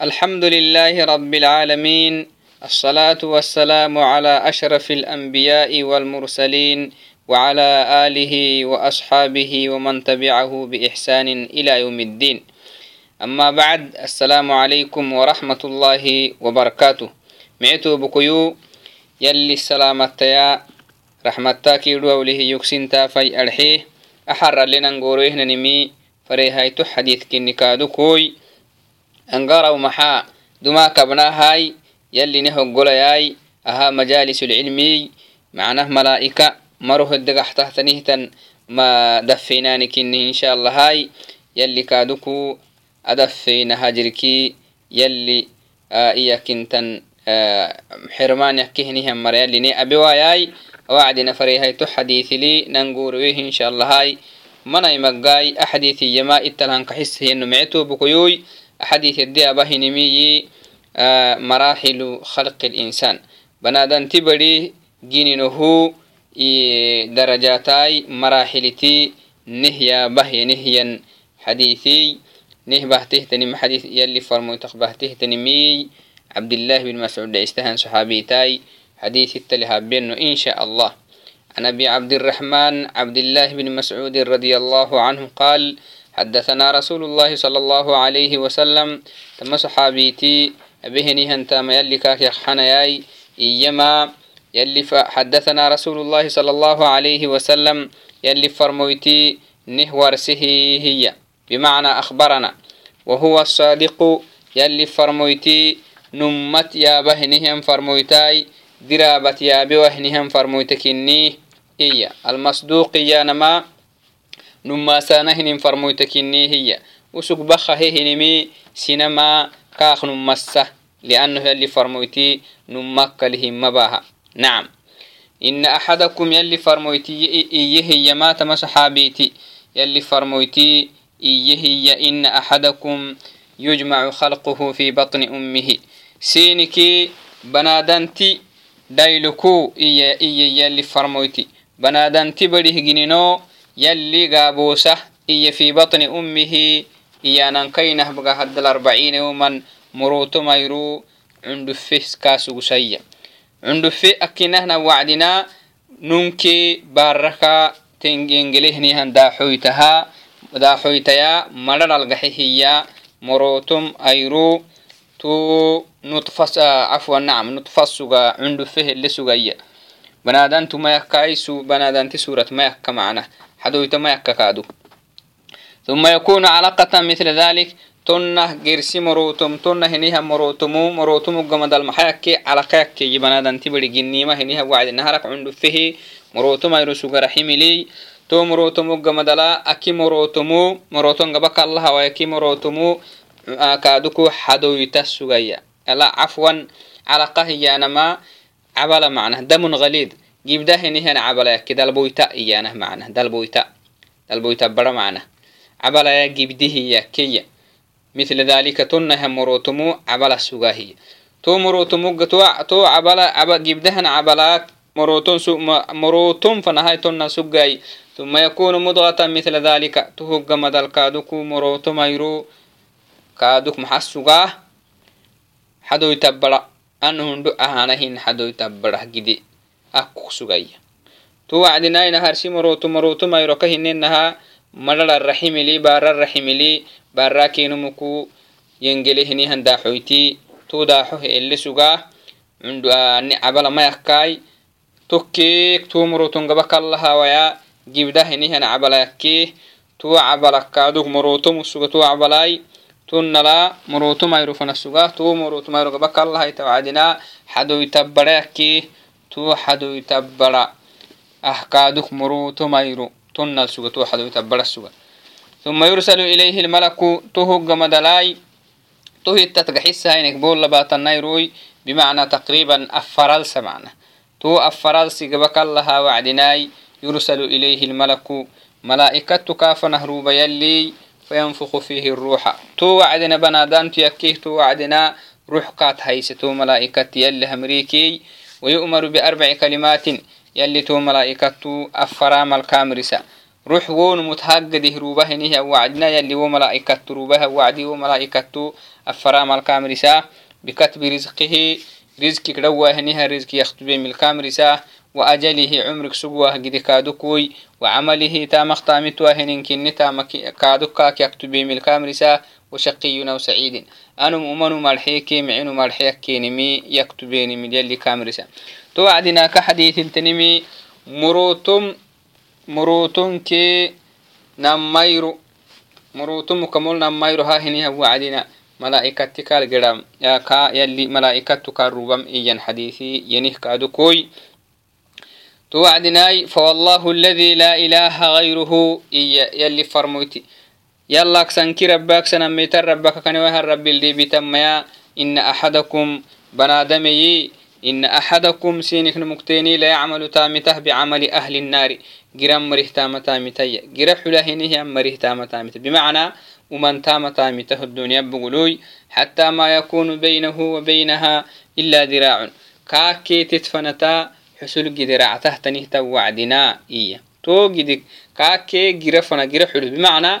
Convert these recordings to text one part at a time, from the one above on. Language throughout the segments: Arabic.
الحمد لله رب العالمين الصلاة والسلام على أشرف الأنبياء والمرسلين وعلى آله وأصحابه ومن تبعه بإحسان إلى يوم الدين. أما بعد السلام عليكم ورحمة الله وبركاته. معتو بكيو يلي السلامة يا رحمتا كيدو أوله يكسين تافي أرحيه. أحر لنا نقوروه نمي فريهايتو حديث كني كادو كوي. angaraw maxaa dumaa kabnahay yalline hoggolayay aha majalisulcilmiy macnah malaa'ika marohodegaxtahtanihtan ma dafeynaanikini insha allahay yalli kaaduku adafeynaha jirki yalli iyakintan xermaanyakehnihan mara yalline abewayay awacdina farehayto xadiisili nanguuroweh insha allahay manay maggaay axadiisiyama ittalankaxisahiyano حديث الدي أباهنمي آه مراحل خلق الإنسان. بنادن تبري جينينه درجاتاي مراحلتي نهيا بهي نهيا حديثي. نه بهته تنم حديث يلي فرمو تخبهته تنمي عبد الله بن مسعود إستهان صحابيتاي حديث التلهابين إن شاء الله. عن أبي عبد الرحمن عبد الله بن مسعود رضي الله عنه قال حدثنا رسول الله صلى الله عليه وسلم تم صحابيتي أبهني هنتا ما يلي كاك يخحنياي إيما يلي حدثنا رسول الله صلى الله عليه وسلم يلي فرمويتي نهورسه هي بمعنى أخبرنا. وهو الصادق يلي فرمويتي نمت يا بهنهم فرمويتاي درابت يا بوهنهم فرمويتكني إيا. المصدوق يا نما نما سانهن فرمويتكني هي وسق بخه هنمي سينما كاخ نمسه لأنه يلي فرمويتي نمك لهم مباها نعم إن أحدكم يلي فرمويتي إيه هي ما تم صحابيتي يلي فرمويتي إيه هي إن أحدكم يجمع خلقه في بطن أمه سينكي بنادنتي دايلكو إيه إيه يلي فرمويتي بنادنتي بريه جنينو يلي قابوسة إيه في بطن أمه إيانا كينه بقى هد الأربعين يوما مروتو ميرو عندو فيس كاسو سيّ عندو في أكينهنا وعدنا ننكي باركا تنجنجلهني هن داحويتها داحويتيا مرر القحيهية مروتم أيرو تو نطفس عفوا نعم نطفس سوغا عندو فيه اللي سوغايا بنادان تو ما يكاي سو بنادان تي سورة ما يكا معنا حدويت ما يكا كادو ثم يكون علاقة مثل ذلك تنه جرسي مروتم تنه هنيها مروتمو مروتمو جمد المحاكي على قاكي يبنادن تبري جنيمة هنيها وعد نهرك عنده فيه مروتم يرسو رحمي لي. تو مروتمو جمدلا أكي مروتمو مروتم جبك الله ويكي مروتمو كادوكو حدو يتسوغيا. لا عفوا على قهي أنا عبلا معنى. دم غليظ. إيانه معنى دلبويتا دلبويتا برا معنى عبلا جيب ده هي كيه مثل ذلك تنها مروتمو عبلا سوغاهي تو مروتمو تو تو عبلا عبا جبدهن عبلا مروتون سو مروتون فنهاي تنها سوغاي ثم يكون مضغة مثل ذلك تهج مدل كادوكو مروتو ميرو كادوك محسوغاه حدو يتبرأ. أنه ندو أهانهن حدو يتبرأ جدي ah sugaya tu wacdinaina harsimorotu marotumairo kahinenaha malararaximili bararaximili barakenumuku yengelehini handaxoyti tu daxoh ele sugaa cunduani cabalamayakkai tokkeek tumoroton gaba kallahawaya gibdahinihan cabalayakkee tu cabalakkaadug morotomu tu cabalay tunnala morotumayro fana suga tu morotumayro gaba kallahaita wacdinaa xadoyta barayakkie xadoytabbarayakke to xadoytabbara ahkaduk morotomayro tonnal suga to xadoytabbara suga ثم يرسل إليه الملك تهج مدلاي تهت تحسها إنك بول باتنايروي بمعنى تقريبا أفرال سمعنا تو أفرال سيقبك الله وعدناي. يرسل إليه الملك ملائكة كاف نهروب يلي. فينفخ فيه الروح. تو وعدنا بنادان تيكيه تو وعدنا روح كات هيستو ملائكة يلي همريكي. ويؤمر بأربع كلمات يلي تو ملائكة أفرام الكامرسة. روح وون متهجده روبه هنيه وعدنا يلي وملائكة روبه وعدي وملائكة أفرام الكامرسا بكتب رزقه رزق كدوا هنيه رزق يخطب من الكامرسا وأجله عمرك سقوه قد كادوكوي وعمله تامخ تامتوا هنين كني تامك كادوكا يكتب من الكامرسا وشقي أو سعيد. أنا معين مرحيك نمي يكتبين من يلي كامرسا توعدنا كحديث تنمي مروتم مروتم كي نميرو مروتم كمول نميرو ها هني وعدنا ملائكة تكال قرام يا كا يلي ملائكة تكربم إيان حديثي ينه كادو كوي. توعدناي فوالله الذي لا إله غيره إيا يلي فرموتي يلا كسنكي ربك سنميتر ربك كان وهر رب اللي بتميا إن أحدكم بنادمي إن أحدكم سينك نمكتيني لا يعمل تامته بعمل أهل النار. جرام مريه تام تامتي جرا حلاهنه مريه تام تامت بمعنى ومن تام تامته الدنيا بقولوي حتى ما يكون بينه وبينها إلا ذراع. كاكي تتفنتا حسول جدراع تهتنه توعدنا إيه تو جدك كاكي جرا فنا بمعنى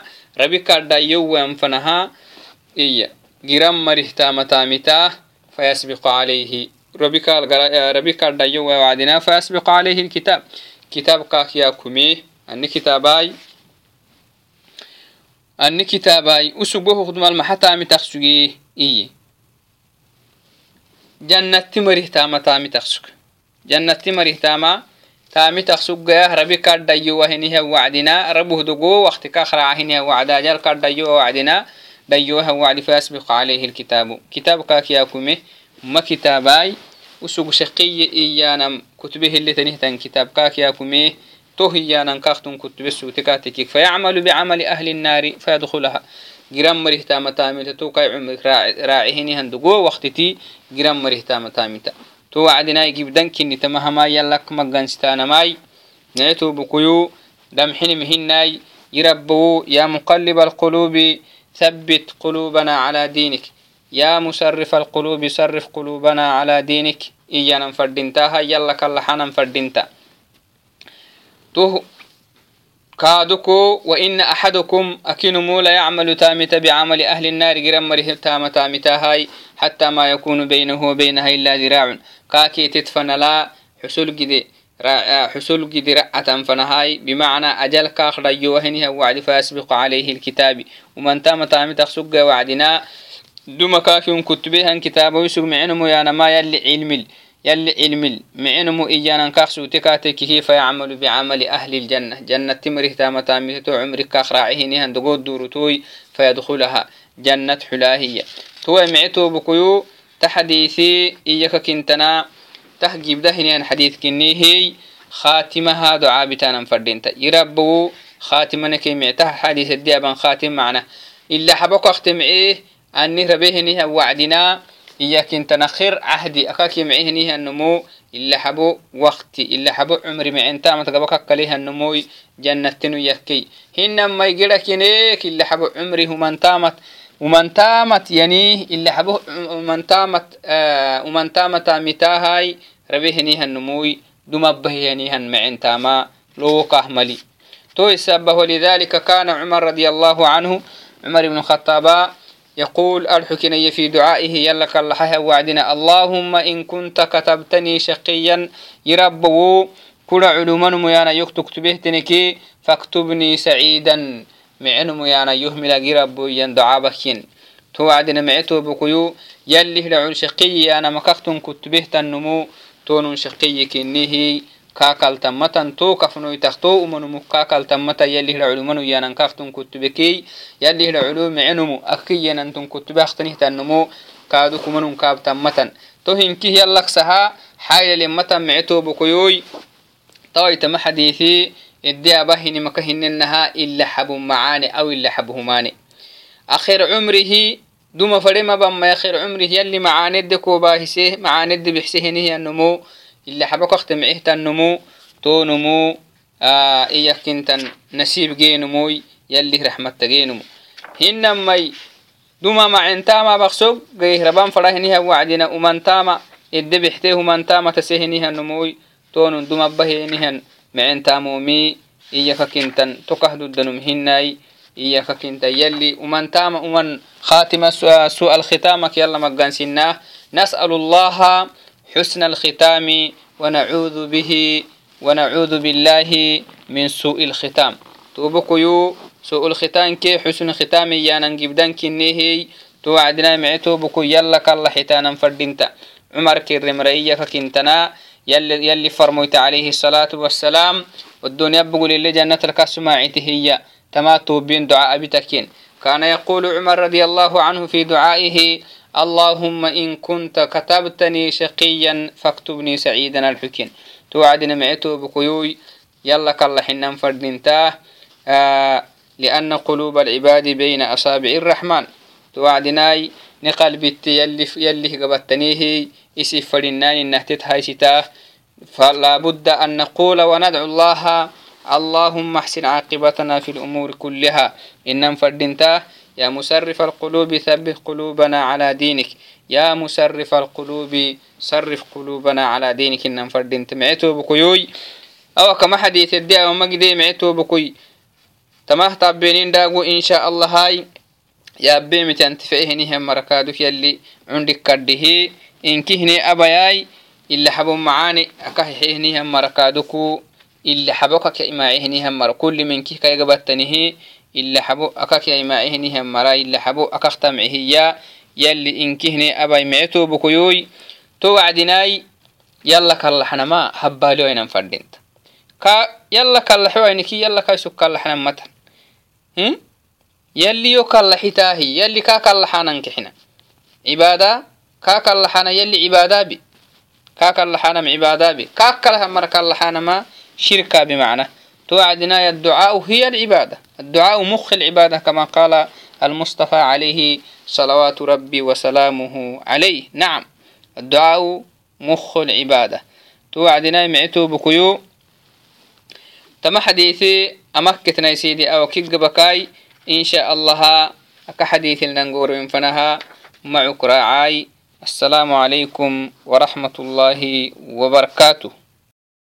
إيه جرام مريه تام تامتا فيسبق عليه. ربي كاردا يوم وعدنا فيسبق عليه الكتاب. كتاب كاك يا كمي أني كتاباي أني كتاباي. أسبوه خدم المحتا متخسجي إيه جنة تمره تاما تامي تخسك جنة تمره تاما تامي تخسك يا ربي كارد ديو وهنيها وعدنا ربه دقو وقت كاخرع هنيها وعدا جل كارد ديو وعدنا ديوها وعد فاسبق عليه الكتاب كتاب كاك يا كمي ما كتاباي وسوق شقي إيانا كتبه اللي تنهتن كتاب كاك ياكميه تو إيانا كاختن كتب السوتكاتك فيعمل بعمل أهل النار فيدخلها جرام مريه تاما تامتا تو كاي عمرك راعيهني هندقو وقتتي جرام مريه تاما تامتا تو وعدنا يجيب دنكني تمهما يلك مغانستانا ماي. نعتو بكيو دمحن مهناي يربو يا مقلب القلوب ثبت قلوبنا على دينك. يا مسرف القلوب صرف قلوبنا على دينك. إيانا فردنتاها يلا كالحانا فردنتا تو كادوكو وإن أحدكم أكنمو لا يعمل تامت بعمل أهل النار جرم مره تام تامتاهاي حتى ما يكون بينه وبينها إلا ذراع كاكي تدفن لا حصول جدي حصول جدي رعة فنهاي بمعنى أجل كاخ ريوهنها وعد فاسبق عليه الكتاب ومن تام تامت أخسق وعدنا دوما كاكيون كتبه كتابه ويسوق معنمو يانا ما يلي علمل يلي علمل معنمو إيانا كاخسو تكاتك كيف يعمل بعمل أهل الجنة. جنة تمره تاما تامتو عمرك كاخ راعيه نهان دقود دورتوي فيدخلها. جنة حلاهية. تو معتو بكيو تحديثي إياك كنتنا تحجيب دهنيان حديث كني هي خاتمها دعاء بتانا فردينتا يربو خاتمنا كي معتها حديث الديابان خاتم معنا. إلا حبك أختمعيه أني ربيهني وعدنا إياك أنت نخير عهدي أكاك معيهني النمو إلا حبو وقتي إلا حبو عمري معين تامت قبك كليها النمو جنة تنو يكي. هنما يقولك ينيك إلا حبو عمري ومن تامت ومن تامت يعني إلا حبو ومن تامت آه ومن تامت متاهاي ربيهني النمو دمبهيني معين تاما لو كهملي تو السبب يقول الحكني في دعائه يلك الله وعدنا. اللهم إن كنت كتبتني شقيا يربو كل علوما ميانا يكتب تنكي فاكتبني سعيدا. معن ميانا يهمل جربو يندعى بكين توعدنا معتو بكيو. يلي لعل شقي أنا مكختن كتبه تنمو تون شقي كنيه kakaltamatan to kafnoi takto umanumu kakaltamata yalihra culumanum yanankaaktun kutubekey yalihra culu micenumu akkiyanantun kutube aktanihtanamo kaadu kumanum kaabtamatan to hinkih yallaksaha xaylalemata mice tobokoyoy tawaitama xadiisi iddiaba hinimaka hinenaha ila xabu macaane aw ila xabu humaane akhir cumrihi duma fadhemabamay akhir cumrihi yalli macaanedde kobaahise macaanedde bixsehenihiyanamo إلا حبك وقت معه تنمو تو نمو آه إياك كنتن نسيب جينموي يلي رحمة جينمو هنمي دوما مع انتاما بخسوق جيه ربان فرهنيها وعدنا ومن تاما الدبحته من تاما تسهنيها النموي تون دوما بهنيها مع انتامو مي إياك كنتن تكهد الدنم هناي إياك كنت يلي ومن تام ومن خاتم سوء الختامك يلا مقان سناه نسأل الله حسن الختام ونعوذ به ونعوذ بالله من سوء الختام. توبكيو سوء الختام كي حسن ختام يانا جبدان كنيهي توعدنا معتو بكو يلا كالله حتانا فردينتا. عمر كرم رأيك كنتنا. يلي, يلي فرميت عليه الصلاة والسلام. والدنيا بقول اللي جنة الكسماعته هي. تما توبين دعاء بتكين. كان يقول عمر رضي الله عنه في دعائه اللهم إن كنت كتبتني شقيا فاكتبني سعيدا الحكين توعدنا معتو بكيوي يلا كالله حنان فردينتاه آه لأن قلوب العباد بين أصابع الرحمن. توعدناي نقل بت يلي يلي قبتنيه إسي فرنان النهتت هاي ستاه فلا بد أن نقول وندعو الله اللهم احسن عاقبتنا في الأمور كلها. إن فردنتا يا مسرف القلوب ثبت قلوبنا على دينك. يا مسرف القلوب صرف قلوبنا على دينك. إن فردنت معتو بكيوي. أو كما حديث الدعاء ومجدي معتو بكوي تماه طبينين داقو إن شاء الله هاي. يا بيمت أنت فإهنهم مركادك يلي عندك كرده إنك هني أبياي إلا حبو معاني أكهيهنهم مركادكو ila xabo kakaimaacehinihamara kuli menki kayagabatanihi ila xabo akakaimaacehinihamara ila xabo akaktamcehiya yali inkihne abai mee tobokoyoy to wacdinaai yala kallaxnama habbalioainan fadhinta ka yala kallaxoainiki yala kaisuk kallaxnan matan yaliyo kallaxitaahi yali ka kallaxanankexina cibaada ka kallaxana yali cibaadaabi ka kallaxanam cibaadaabi ka kalahamara kallaxanama شركة بمعنى. توعدنا الدعاء هي العبادة. الدعاء مخ العبادة كما قال المصطفى عليه صلوات ربي وسلامه عليه. نعم الدعاء مخ العبادة. توعدنا معتو بكيو. تم حديثي أمكتنا سيدي أو كيك بكاي. إن شاء الله أكحديث الننقور من فنها. معك راعاي. السلام عليكم ورحمة الله وبركاته.